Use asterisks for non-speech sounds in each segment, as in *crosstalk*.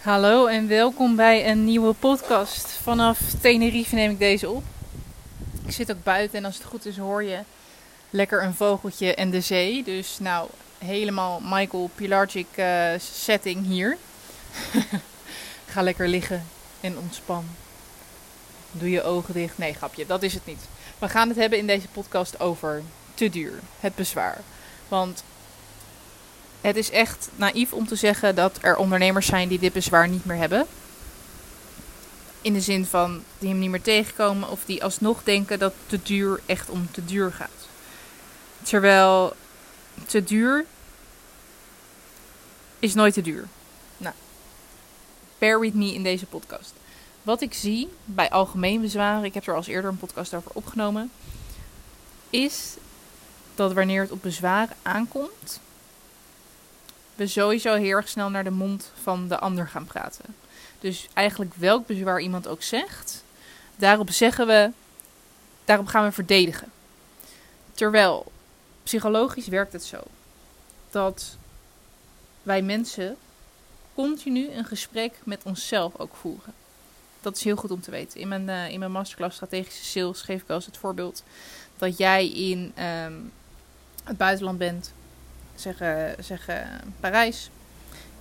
Hallo en welkom bij een nieuwe podcast. Vanaf Tenerife neem ik deze op. Ik zit ook buiten en als het goed is hoor je lekker een vogeltje en de zee. Dus nou, helemaal Michael Pilarczyk uh, setting hier. *laughs* Ga lekker liggen en ontspan. Doe je ogen dicht. Nee, grapje, dat is het niet. We gaan het hebben in deze podcast over te duur, het bezwaar. Want het is echt naïef om te zeggen dat er ondernemers zijn die dit bezwaar niet meer hebben. In de zin van die hem niet meer tegenkomen of die alsnog denken dat te duur echt om te duur gaat. Terwijl te duur is nooit te duur. Nou, bear with me in deze podcast. Wat ik zie bij algemeen bezwaren, ik heb er al eerder een podcast over opgenomen, is dat wanneer het op bezwaren aankomt, we sowieso heel erg snel naar de mond van de ander gaan praten. Dus eigenlijk welk bezwaar iemand ook zegt, daarop zeggen we, daarop gaan we verdedigen. Terwijl psychologisch werkt het zo dat wij mensen continu een gesprek met onszelf ook voeren. Dat is heel goed om te weten. In mijn, uh, in mijn masterclass strategische sales geef ik eens het voorbeeld dat jij in um, het buitenland bent zeggen, zeggen Parijs.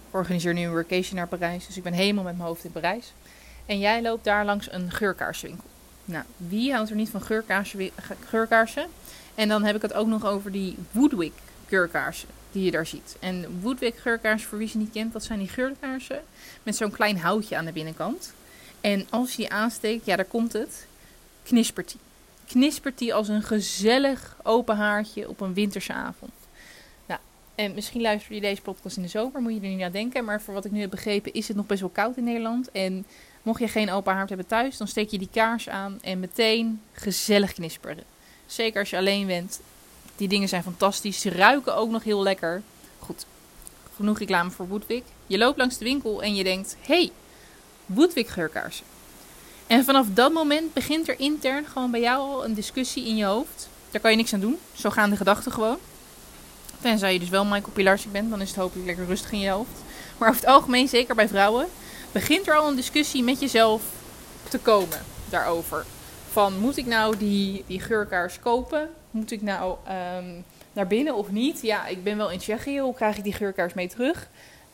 Ik organiseer nu een workation naar Parijs, dus ik ben helemaal met mijn hoofd in Parijs. En jij loopt daar langs een geurkaarswinkel. Nou, wie houdt er niet van geurkaarsen? geurkaarsen? En dan heb ik het ook nog over die Woodwick geurkaarsen die je daar ziet. En Woodwick geurkaarsen, voor wie ze niet kent, dat zijn die geurkaarsen met zo'n klein houtje aan de binnenkant. En als je die aansteekt, ja, daar komt het, knispert die. Knispert die als een gezellig open haartje op een winterse avond. En misschien luister je deze podcast in de zomer, moet je er niet aan denken. Maar voor wat ik nu heb begrepen, is het nog best wel koud in Nederland. En mocht je geen open haard hebben thuis, dan steek je die kaars aan en meteen gezellig knisperen. Zeker als je alleen bent. Die dingen zijn fantastisch. Ze ruiken ook nog heel lekker. Goed, genoeg reclame voor Woodwick. Je loopt langs de winkel en je denkt: hey, Woodwick geurkaarsen. En vanaf dat moment begint er intern gewoon bij jou al een discussie in je hoofd. Daar kan je niks aan doen. Zo gaan de gedachten gewoon. Tenzij je dus wel Michael Pilarczyk bent, dan is het hopelijk lekker rustig in je hoofd. Maar over het algemeen, zeker bij vrouwen, begint er al een discussie met jezelf te komen daarover. Van moet ik nou die, die geurkaars kopen? Moet ik nou ehm, naar binnen of niet? Ja, ik ben wel in Tsjechië. Hoe krijg ik die geurkaars mee terug?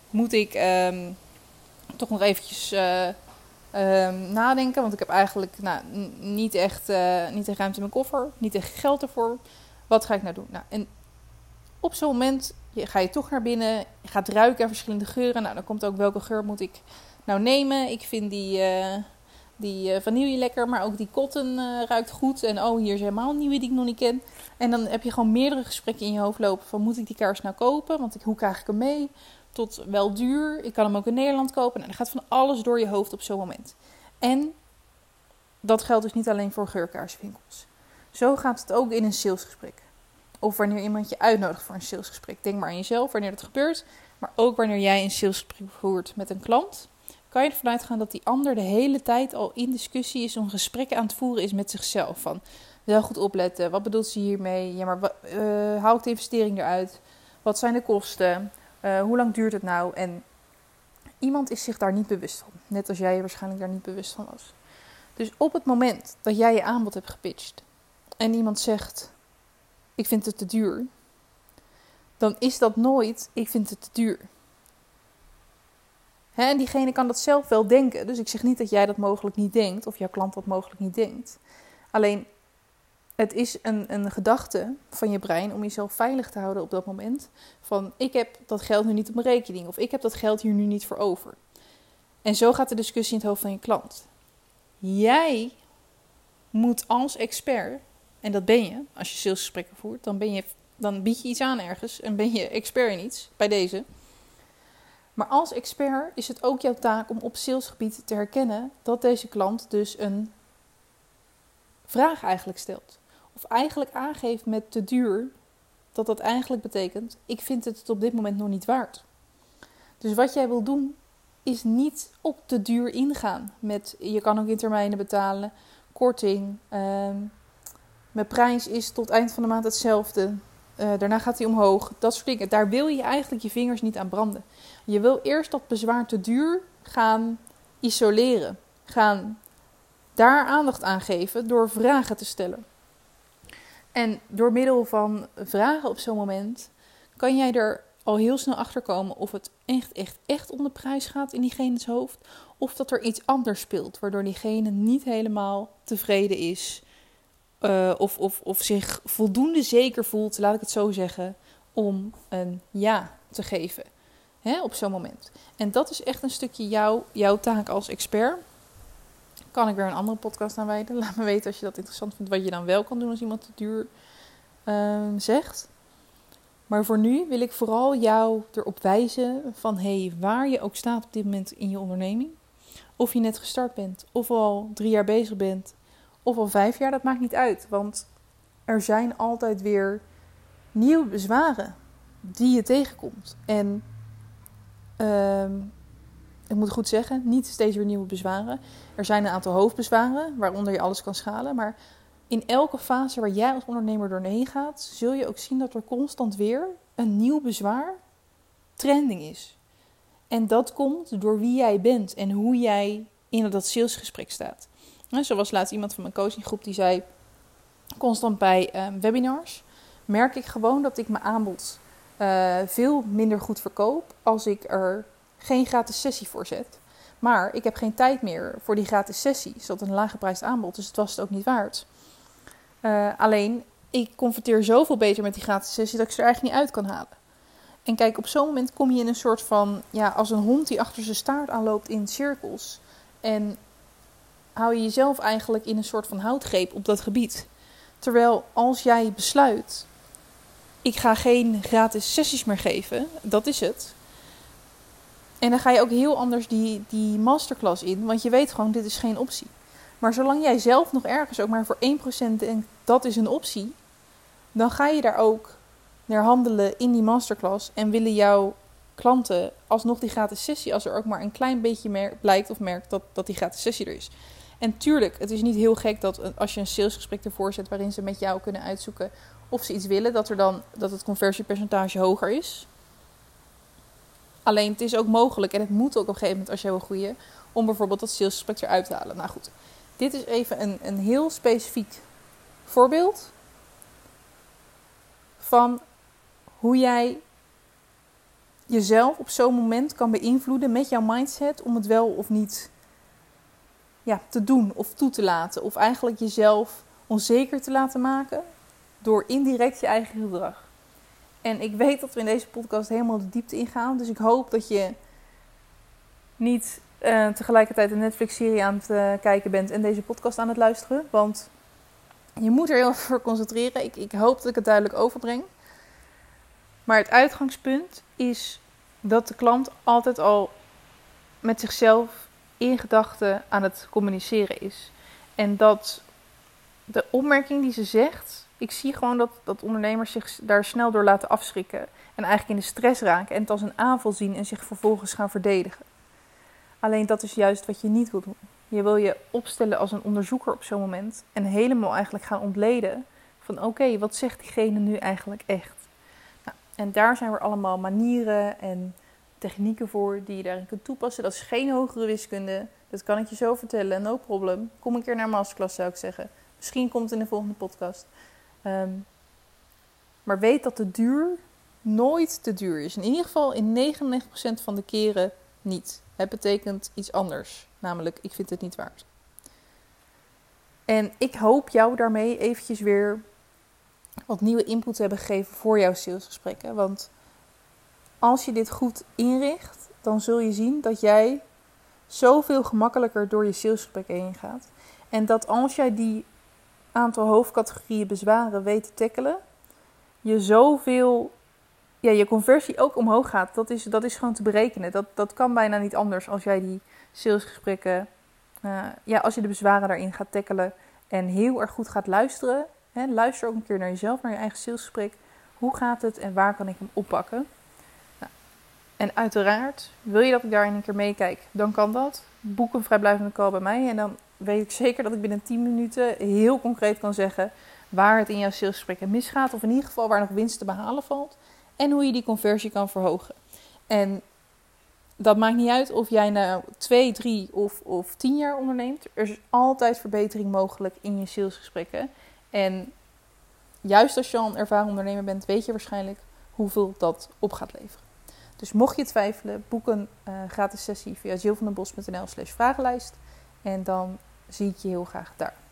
Moet ik ehm, toch nog eventjes uh, nadenken? Want ik heb eigenlijk nou, niet, echt, uh, niet echt ruimte in mijn koffer. Niet echt geld ervoor. Wat ga ik nou doen? Nou, en op zo'n moment ga je toch naar binnen, je gaat ruiken aan verschillende geuren. Nou, dan komt ook welke geur moet ik nou nemen. Ik vind die, uh, die uh, vanille lekker, maar ook die cotton uh, ruikt goed. En oh, hier is helemaal een nieuwe die ik nog niet ken. En dan heb je gewoon meerdere gesprekken in je hoofd lopen van moet ik die kaars nou kopen? Want hoe krijg ik hem mee? Tot wel duur. Ik kan hem ook in Nederland kopen. Nou, er gaat van alles door je hoofd op zo'n moment. En dat geldt dus niet alleen voor geurkaarswinkels. Zo gaat het ook in een salesgesprek. Of wanneer iemand je uitnodigt voor een salesgesprek. Denk maar aan jezelf wanneer dat gebeurt. Maar ook wanneer jij een salesgesprek voert met een klant. Kan je ervan uitgaan dat die ander de hele tijd al in discussie is. Om gesprekken aan het voeren is met zichzelf. Van wel goed opletten. Wat bedoelt ze hiermee? Ja, maar uh, hou ik de investering eruit? Wat zijn de kosten? Uh, hoe lang duurt het nou? En iemand is zich daar niet bewust van. Net als jij je waarschijnlijk daar niet bewust van was. Dus op het moment dat jij je aanbod hebt gepitcht. En iemand zegt ik vind het te duur, dan is dat nooit, ik vind het te duur. Hè, en diegene kan dat zelf wel denken. Dus ik zeg niet dat jij dat mogelijk niet denkt, of jouw klant dat mogelijk niet denkt. Alleen, het is een, een gedachte van je brein om jezelf veilig te houden op dat moment. Van, ik heb dat geld nu niet op mijn rekening, of ik heb dat geld hier nu niet voor over. En zo gaat de discussie in het hoofd van je klant. Jij moet als expert en dat ben je als je salesgesprekken voert. Dan, ben je, dan bied je iets aan ergens en ben je expert in iets, bij deze. Maar als expert is het ook jouw taak om op salesgebied te herkennen dat deze klant dus een vraag eigenlijk stelt. Of eigenlijk aangeeft met te duur, dat dat eigenlijk betekent: ik vind het op dit moment nog niet waard. Dus wat jij wil doen, is niet op te duur ingaan met je kan ook in termijnen betalen, korting, ehm, mijn prijs is tot eind van de maand hetzelfde. Uh, daarna gaat hij omhoog. Dat soort dingen. Daar wil je eigenlijk je vingers niet aan branden. Je wil eerst dat bezwaar te duur gaan isoleren. Gaan daar aandacht aan geven door vragen te stellen. En door middel van vragen op zo'n moment kan jij er al heel snel achter komen of het echt, echt, echt om de prijs gaat in diegene's hoofd. Of dat er iets anders speelt, waardoor diegene niet helemaal tevreden is. Uh, of, of, of zich voldoende zeker voelt, laat ik het zo zeggen, om een ja te geven hè, op zo'n moment. En dat is echt een stukje jouw, jouw taak als expert. Kan ik weer een andere podcast aan wijden. *laughs* Laat me weten als je dat interessant vindt, wat je dan wel kan doen als iemand te duur uh, zegt. Maar voor nu wil ik vooral jou erop wijzen van hey, waar je ook staat op dit moment in je onderneming. Of je net gestart bent, of al drie jaar bezig bent, of al vijf jaar, dat maakt niet uit. Want er zijn altijd weer nieuwe bezwaren die je tegenkomt. En uh, ik moet goed zeggen, niet steeds weer nieuwe bezwaren. Er zijn een aantal hoofdbezwaren waaronder je alles kan schalen. Maar in elke fase waar jij als ondernemer doorheen gaat, zul je ook zien dat er constant weer een nieuw bezwaar trending is. En dat komt door wie jij bent en hoe jij in dat salesgesprek staat. Zoals laatst iemand van mijn coachinggroep die zei: constant bij ehm, webinars merk ik gewoon dat ik mijn aanbod uh, veel minder goed verkoop als ik er geen gratis sessie voor zet. Maar ik heb geen tijd meer voor die gratis sessie. Is dat een laaggeprijsd aanbod, dus het was het ook niet waard. Uh, alleen, ik converteer zoveel beter met die gratis sessie dat ik ze er eigenlijk niet uit kan halen. En kijk, op zo'n moment kom je in een soort van, ja, als een hond die achter zijn staart aanloopt in cirkels. En hou je jezelf eigenlijk in een soort van houtgreep op dat gebied. Terwijl als jij besluit ik ga geen gratis sessies meer geven. Dat is het. En dan ga je ook heel anders die, die masterclass in. Want je weet gewoon, dit is geen optie. Maar zolang jij zelf nog ergens ook maar voor 1% denkt, dat is een optie. Dan ga je daar ook naar handelen in die masterclass. En willen jouw klanten alsnog die gratis sessie, als er ook maar een klein beetje blijkt of merkt dat, dat die gratis sessie er is. En tuurlijk, het is niet heel gek dat als je een salesgesprek ervoor zet waarin ze met jou kunnen uitzoeken of ze iets willen, dat, er dan, dat het conversiepercentage hoger is. Alleen het is ook mogelijk en het moet ook op een gegeven moment als je wil groeien, om bijvoorbeeld dat salesgesprek eruit te halen. Nou goed, dit is even een, een heel specifiek voorbeeld van hoe jij jezelf op zo'n moment kan beïnvloeden met jouw mindset om het wel of niet ja, te doen of toe te laten. Of eigenlijk jezelf onzeker te laten maken door indirect je eigen gedrag. En ik weet dat we in deze podcast helemaal de diepte ingaan. Dus ik hoop dat je niet uh, tegelijkertijd een Netflix-serie aan het uh, kijken bent en deze podcast aan het luisteren. Want je moet er heel erg voor concentreren. Ik, ik hoop dat ik het duidelijk overbreng. Maar het uitgangspunt is dat de klant altijd al met zichzelf in gedachten aan het communiceren is. En dat de opmerking die ze zegt ik zie gewoon dat, dat ondernemers zich daar snel door laten afschrikken. En eigenlijk in de stress raken en het als een aanval zien en zich vervolgens gaan verdedigen. Alleen dat is juist wat je niet wil doen. Je wil je opstellen als een onderzoeker op zo'n moment. En helemaal eigenlijk gaan ontleden van oké, wat zegt diegene nu eigenlijk echt? Nou, en daar zijn er allemaal manieren en technieken voor die je daarin kunt toepassen. Dat is geen hogere wiskunde. Dat kan ik je zo vertellen, no problem. Kom een keer naar masterclass zou ik zeggen. Misschien komt het in de volgende podcast. Ehm, maar weet dat de duur nooit te duur is. In ieder geval in 99% van de keren niet. Het betekent iets anders. Namelijk, ik vind het niet waard. En ik hoop jou daarmee eventjes weer wat nieuwe input te hebben gegeven voor jouw salesgesprekken. Want als je dit goed inricht, dan zul je zien dat jij zoveel gemakkelijker door je salesgesprekken heen gaat. En dat als jij die aantal hoofdcategorieën bezwaren weet te tackelen, je zoveel, ja, je conversie ook omhoog gaat. Dat is, dat is gewoon te berekenen. Dat, dat kan bijna niet anders als jij die salesgesprekken, uh, ja, als je de bezwaren daarin gaat tackelen en heel erg goed gaat luisteren. Hè, luister ook een keer naar jezelf, naar je eigen salesgesprek. Hoe gaat het en waar kan ik hem oppakken? En uiteraard, wil je dat ik daar een keer meekijk, dan kan dat. Boek een vrijblijvende call bij mij en dan weet ik zeker dat ik binnen 10 minuten heel concreet kan zeggen waar het in jouw salesgesprekken misgaat. Of in ieder geval waar nog winst te behalen valt. En hoe je die conversie kan verhogen. En dat maakt niet uit of jij nou twee, drie of, of tien jaar onderneemt. Er is altijd verbetering mogelijk in je salesgesprekken. En juist als je al een ervaren ondernemer bent, weet je waarschijnlijk hoeveel dat op gaat leveren. Dus mocht je twijfelen, boek een uh, gratis sessie via jillvandenbos.nl slash vragenlijst. En dan zie ik je heel graag daar.